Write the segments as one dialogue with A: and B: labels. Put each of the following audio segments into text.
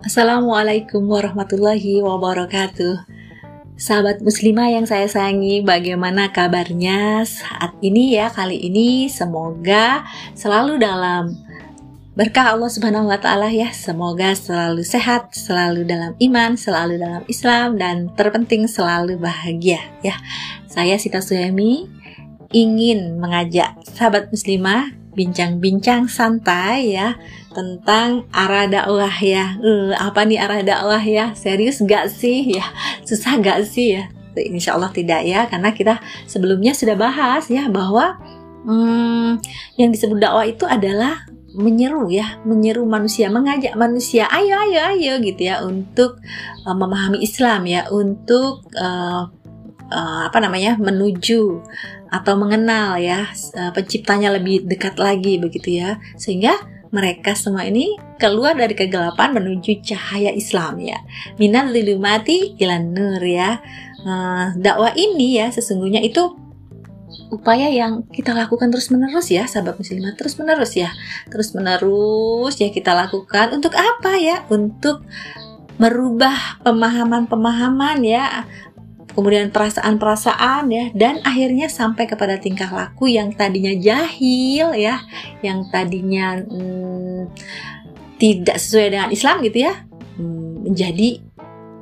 A: Assalamualaikum warahmatullahi wabarakatuh. Sahabat muslimah yang saya sayangi, bagaimana kabarnya saat ini ya? Kali ini semoga selalu dalam berkah Allah Subhanahu wa taala ya. Semoga selalu sehat, selalu dalam iman, selalu dalam Islam dan terpenting selalu bahagia ya. Saya Sita Suyami ingin mengajak sahabat muslimah bincang-bincang santai ya tentang arah dakwah ya. Uh, apa nih arah dakwah ya? Serius gak sih ya? Susah gak sih ya? Insya Allah tidak ya, karena kita sebelumnya sudah bahas ya bahwa hmm, yang disebut dakwah itu adalah menyeru ya, menyeru manusia, mengajak manusia, ayo ayo ayo gitu ya untuk uh, memahami Islam ya, untuk uh, uh, apa namanya menuju atau mengenal ya uh, penciptanya lebih dekat lagi begitu ya sehingga mereka semua ini keluar dari kegelapan menuju cahaya Islam ya. Minal lilumati ilan nur ya. Uh, dakwah ini ya sesungguhnya itu upaya yang kita lakukan terus menerus ya sahabat muslimah terus menerus ya. Terus menerus ya kita lakukan untuk apa ya? Untuk merubah pemahaman-pemahaman ya. Kemudian perasaan-perasaan ya. Dan akhirnya sampai kepada tingkah laku yang tadinya jahil ya. Yang tadinya hmm, tidak sesuai dengan Islam gitu ya. Hmm, menjadi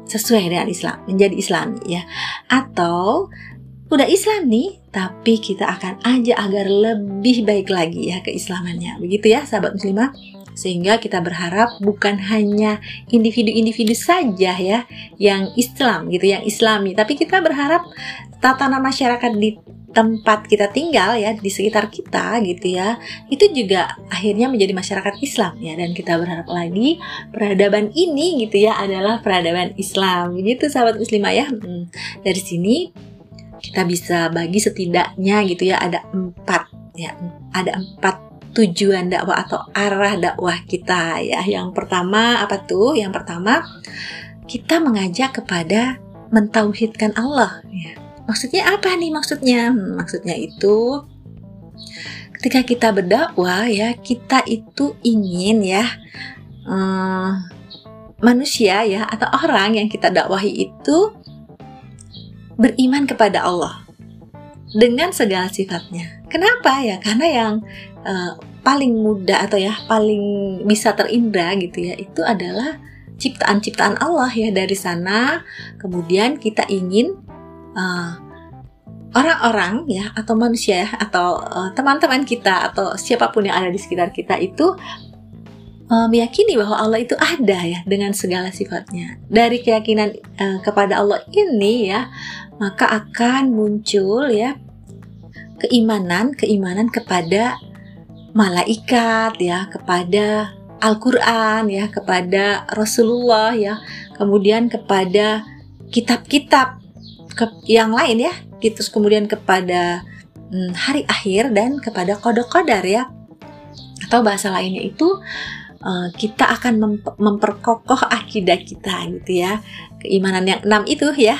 A: sesuai dengan Islam menjadi Islami ya. Atau udah Islam nih tapi kita akan aja agar lebih baik lagi ya keislamannya. Begitu ya sahabat muslimah sehingga kita berharap bukan hanya individu-individu saja ya yang Islam gitu, yang Islami, tapi kita berharap tatanan masyarakat di tempat kita tinggal ya di sekitar kita gitu ya itu juga akhirnya menjadi masyarakat Islam ya. Dan kita berharap lagi peradaban ini gitu ya adalah peradaban Islam. Gitu sahabat muslimah ya. Hmm, dari sini kita bisa bagi setidaknya gitu ya ada empat ya ada empat tujuan dakwah atau arah dakwah kita ya. Yang pertama apa tuh? Yang pertama kita mengajak kepada mentauhidkan Allah ya. Maksudnya apa nih maksudnya? Hmm, maksudnya itu ketika kita berdakwah ya, kita itu ingin ya um, manusia ya atau orang yang kita dakwahi itu beriman kepada Allah dengan segala sifatnya. Kenapa ya? Karena yang uh, paling mudah atau ya paling bisa terindra gitu ya itu adalah ciptaan-ciptaan Allah ya dari sana. Kemudian kita ingin eh, orang-orang ya atau manusia ya atau uh, teman-teman kita atau siapa pun yang ada di sekitar kita itu uh, meyakini bahwa Allah itu ada ya dengan segala sifatnya. Dari keyakinan uh, kepada Allah ini ya maka akan muncul ya keimanan keimanan kepada malaikat ya, kepada Al-Qur'an ya, kepada Rasulullah ya, kemudian kepada kitab-kitab yang lain ya, gitu kemudian kepada hmm, hari akhir dan kepada kode-kodar ya. Atau bahasa lainnya itu uh, kita akan mem memperkokoh akidah kita gitu ya. Keimanan yang enam itu ya.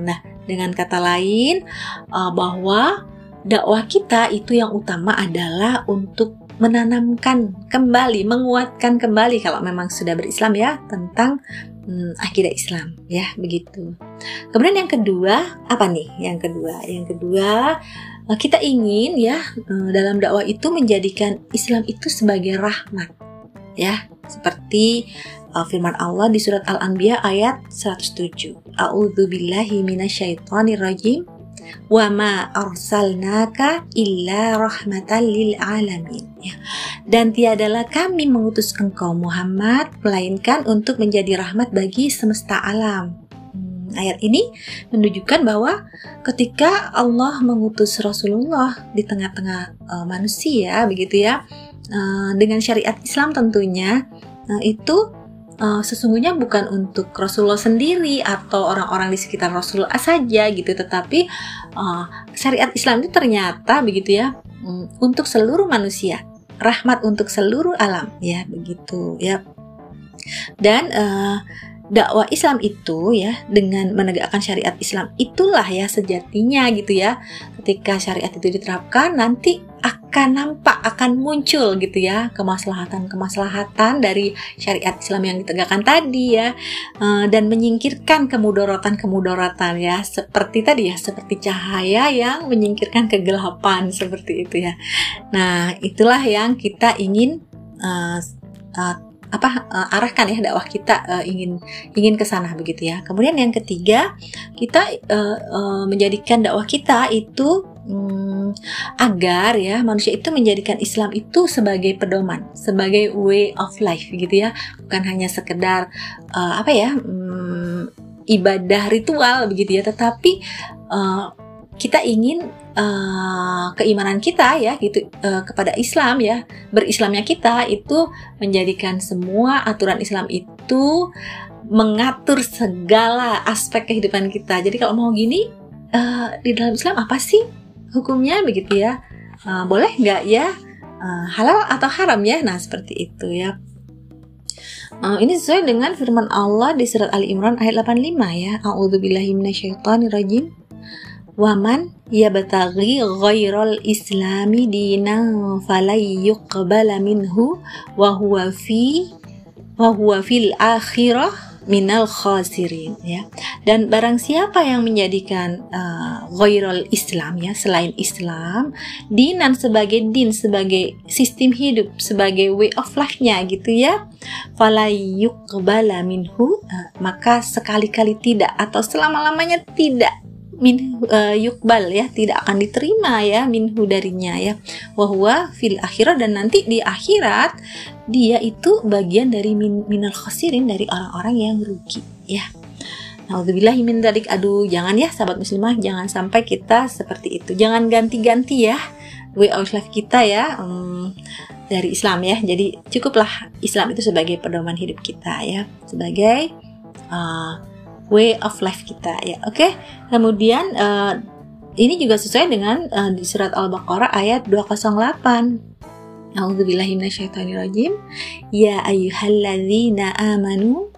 A: Nah, dengan kata lain uh, bahwa dakwah kita itu yang utama adalah untuk menanamkan kembali, menguatkan kembali kalau memang sudah berislam ya tentang hmm, akidah Islam ya begitu. Kemudian yang kedua apa nih? Yang kedua, yang kedua eh, kita ingin ya eh, dalam dakwah itu menjadikan Islam itu sebagai rahmat ya seperti uh, firman Allah di surat Al-Anbiya ayat 107. A'udzu billahi minasyaitonir rajim wa ma arsalnaka illa rahmatan lil alamin ya. dan tiadalah kami mengutus engkau Muhammad melainkan untuk menjadi rahmat bagi semesta alam hmm, ayat ini menunjukkan bahwa ketika Allah mengutus Rasulullah di tengah-tengah uh, manusia begitu ya uh, dengan syariat Islam tentunya uh, itu uh, sesungguhnya bukan untuk Rasulullah sendiri atau orang-orang di sekitar Rasulullah saja gitu, tetapi uh, syariat Islam itu ternyata begitu ya um, untuk seluruh manusia, rahmat untuk seluruh alam ya begitu ya. Dan uh, dakwah Islam itu ya dengan menegakkan syariat Islam itulah ya sejatinya gitu ya. Ketika syariat itu diterapkan nanti akan nampak, akan muncul gitu ya kemaslahatan-kemaslahatan dari syariat Islam yang ditegakkan tadi ya uh, dan menyingkirkan kemudorotan-kemudorotan ya seperti tadi ya seperti cahaya yang menyingkirkan kegelapan seperti itu ya. Nah itulah yang kita ingin uh, apa uh, arahkan ya dakwah kita uh, ingin ingin ke sana begitu ya. Kemudian yang ketiga, kita uh, uh, menjadikan dakwah kita itu um, agar ya manusia itu menjadikan Islam itu sebagai pedoman, sebagai way of life gitu ya, bukan hanya sekedar uh, apa ya um, ibadah ritual begitu ya, tetapi uh, kita ingin uh, keimanan kita ya gitu uh, kepada Islam ya. Berislamnya kita itu menjadikan semua aturan Islam itu mengatur segala aspek kehidupan kita. Jadi kalau mau gini uh, di dalam Islam apa sih hukumnya begitu ya? Uh, boleh nggak ya? Uh, halal atau haram ya? Nah seperti itu ya. Uh, ini sesuai dengan firman Allah di surat Ali Imran ayat 85 ya. A'udzubillahi minasyaitonirrajim. Waman yabtaghi ghairal islami dinan falay yuqbala minhu wa huwa fi wa huwa fil akhirah minal khasirin ya. Dan barang siapa yang menjadikan uh, ghairul Islam ya selain Islam dinan sebagai din sebagai sistem hidup sebagai way of life-nya gitu ya falayuqbala minhu uh, maka sekali-kali tidak atau selama-lamanya tidak min uh, yukbal ya tidak akan diterima ya minhu darinya ya. Wahwa fil akhirat dan nanti di akhirat dia itu bagian dari min, minal khasirin dari orang-orang yang rugi ya. Alhamdulillah min dalik aduh jangan ya sahabat muslimah jangan sampai kita seperti itu. Jangan ganti-ganti ya way of life kita ya um, dari Islam ya. Jadi cukuplah Islam itu sebagai pedoman hidup kita ya. Sebagai uh, way of life kita ya. Oke okay? kemudian uh, ini juga sesuai dengan uh, di surat Al-Baqarah ayat 208 A'udzubillahi minasyaitonirrajim. Ya ayyuhalladzina amanu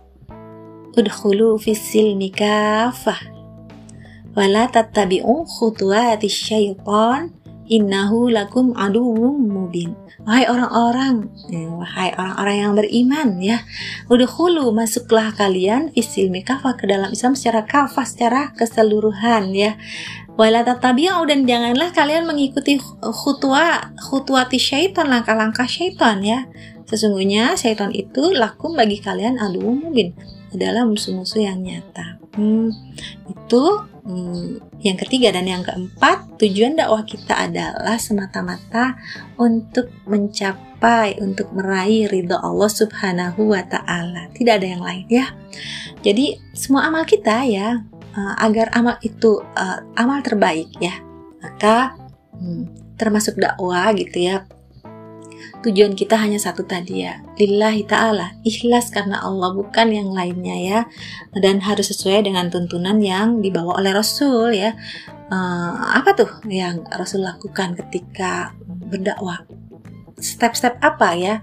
A: udkhulu fis silmi kafah wala tattabi'u khutuwatis syaitan innahu lakum aduwwum mubin Wahai orang-orang, ya, wahai orang-orang yang beriman ya, udah hulu masuklah kalian fisil kafah ke dalam Islam secara kafah, secara keseluruhan ya. Wala tatabi'u dan janganlah kalian mengikuti khutwa khutwati syaitan, langkah-langkah syaitan ya. Sesungguhnya syaitan itu lakum bagi kalian adu mubin adalah musuh-musuh yang nyata. Hmm, itu Hmm, yang ketiga dan yang keempat, tujuan dakwah kita adalah semata-mata untuk mencapai, untuk meraih ridho Allah Subhanahu wa Ta'ala. Tidak ada yang lain, ya. Jadi, semua amal kita, ya, uh, agar amal itu uh, amal terbaik, ya, maka hmm, termasuk dakwah, gitu ya, tujuan kita hanya satu tadi ya. Lillahi ta'ala. Ikhlas karena Allah bukan yang lainnya ya. Dan harus sesuai dengan tuntunan yang dibawa oleh Rasul ya. Uh, apa tuh yang Rasul lakukan ketika berdakwah? Step-step apa ya?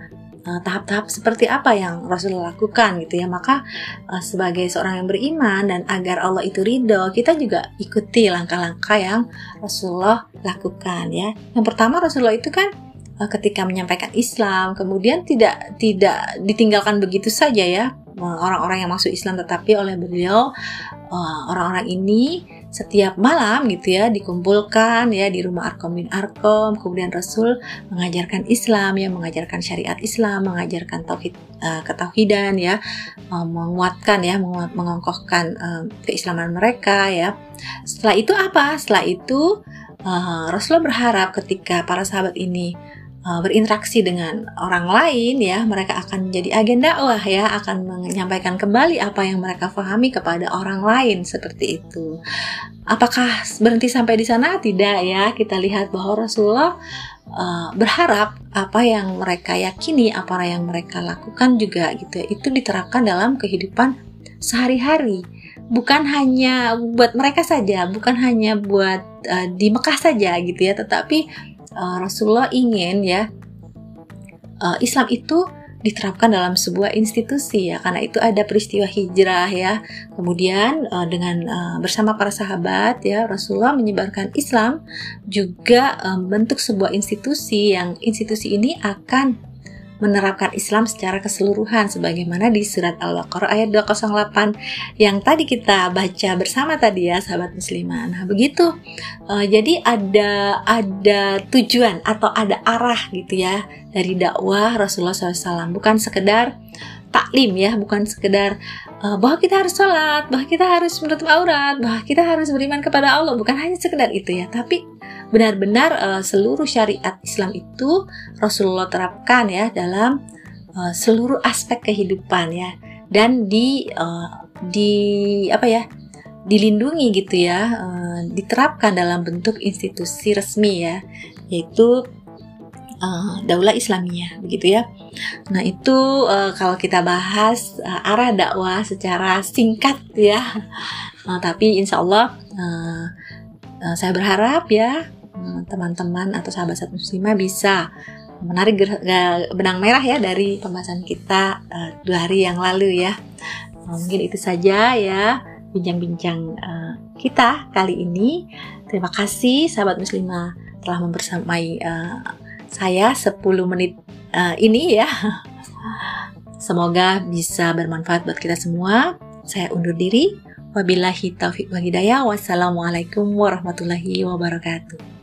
A: Eh, tahap-tahap seperti apa yang Rasul lakukan gitu ya. Maka uh, sebagai seorang yang beriman dan agar Allah itu ridho kita juga ikuti langkah-langkah yang Rasulullah lakukan ya. Yang pertama Rasulullah itu kan Eh, ketika menyampaikan Islam kemudian tidak tidak ditinggalkan begitu saja ya orang-orang yang masuk Islam. Tetapi oleh beliau eh, orang-orang ini setiap malam gitu ya dikumpulkan ya di rumah Arkom bin Arkom. Kemudian Rasul mengajarkan Islam ya mengajarkan syariat Islam mengajarkan tauhid uh, ketauhidan ya menguatkan ya menguat, mengokohkan keislaman mereka ya. Setelah itu apa? Setelah itu Rasulullah berharap ketika para sahabat ini uh, berinteraksi dengan orang lain ya mereka akan menjadi agen dakwah ya akan menyampaikan kembali apa yang mereka pahami kepada orang lain seperti itu. Apakah berhenti sampai di sana? Tidak ya. Kita lihat bahwa Rasulullah uh, berharap apa yang mereka yakini apa yang mereka lakukan juga gitu ya itu diterapkan dalam kehidupan sehari-hari. Bukan hanya buat mereka saja bukan hanya buat uh, di Mekah saja gitu ya tetapi uh, Rasulullah ingin ya uh, Islam itu diterapkan dalam sebuah institusi ya karena itu ada peristiwa hijrah ya. Kemudian uh, dengan uh, bersama para sahabat ya Rasulullah menyebarkan Islam juga um, bentuk sebuah institusi yang institusi ini akan menerapkan Islam secara keseluruhan sebagaimana di surat Al-Baqarah ayat 208 yang tadi kita baca bersama tadi ya sahabat muslimah. Nah, begitu. Uh, jadi ada ada tujuan atau ada arah gitu ya dari dakwah Rasulullah SAW bukan sekedar taklim ya, bukan sekedar uh, bahwa kita harus sholat, bahwa kita harus menutup aurat, bahwa kita harus beriman kepada Allah, bukan hanya sekedar itu ya, tapi benar-benar uh, seluruh syariat Islam itu Rasulullah terapkan ya dalam uh, seluruh aspek kehidupan ya dan di uh, di apa ya dilindungi gitu ya uh, diterapkan dalam bentuk institusi resmi ya yaitu uh, daulah Islamiyah begitu ya. Nah itu uh, kalau kita bahas uh, arah dakwah secara singkat ya. Uh, tapi insya Allah uh, saya berharap ya teman-teman atau sahabat-sahabat muslimah bisa menarik benang merah ya dari pembahasan kita uh, dua hari yang lalu ya. Mungkin itu saja ya bincang-bincang uh, kita kali ini. Terima kasih sahabat muslimah telah membersamai uh, saya 10 menit uh, ini ya. Semoga bisa bermanfaat buat kita semua. Saya undur diri. Wabillahi taufiq wa hidayah. Wassalamualaikum warahmatullahi wabarakatuh.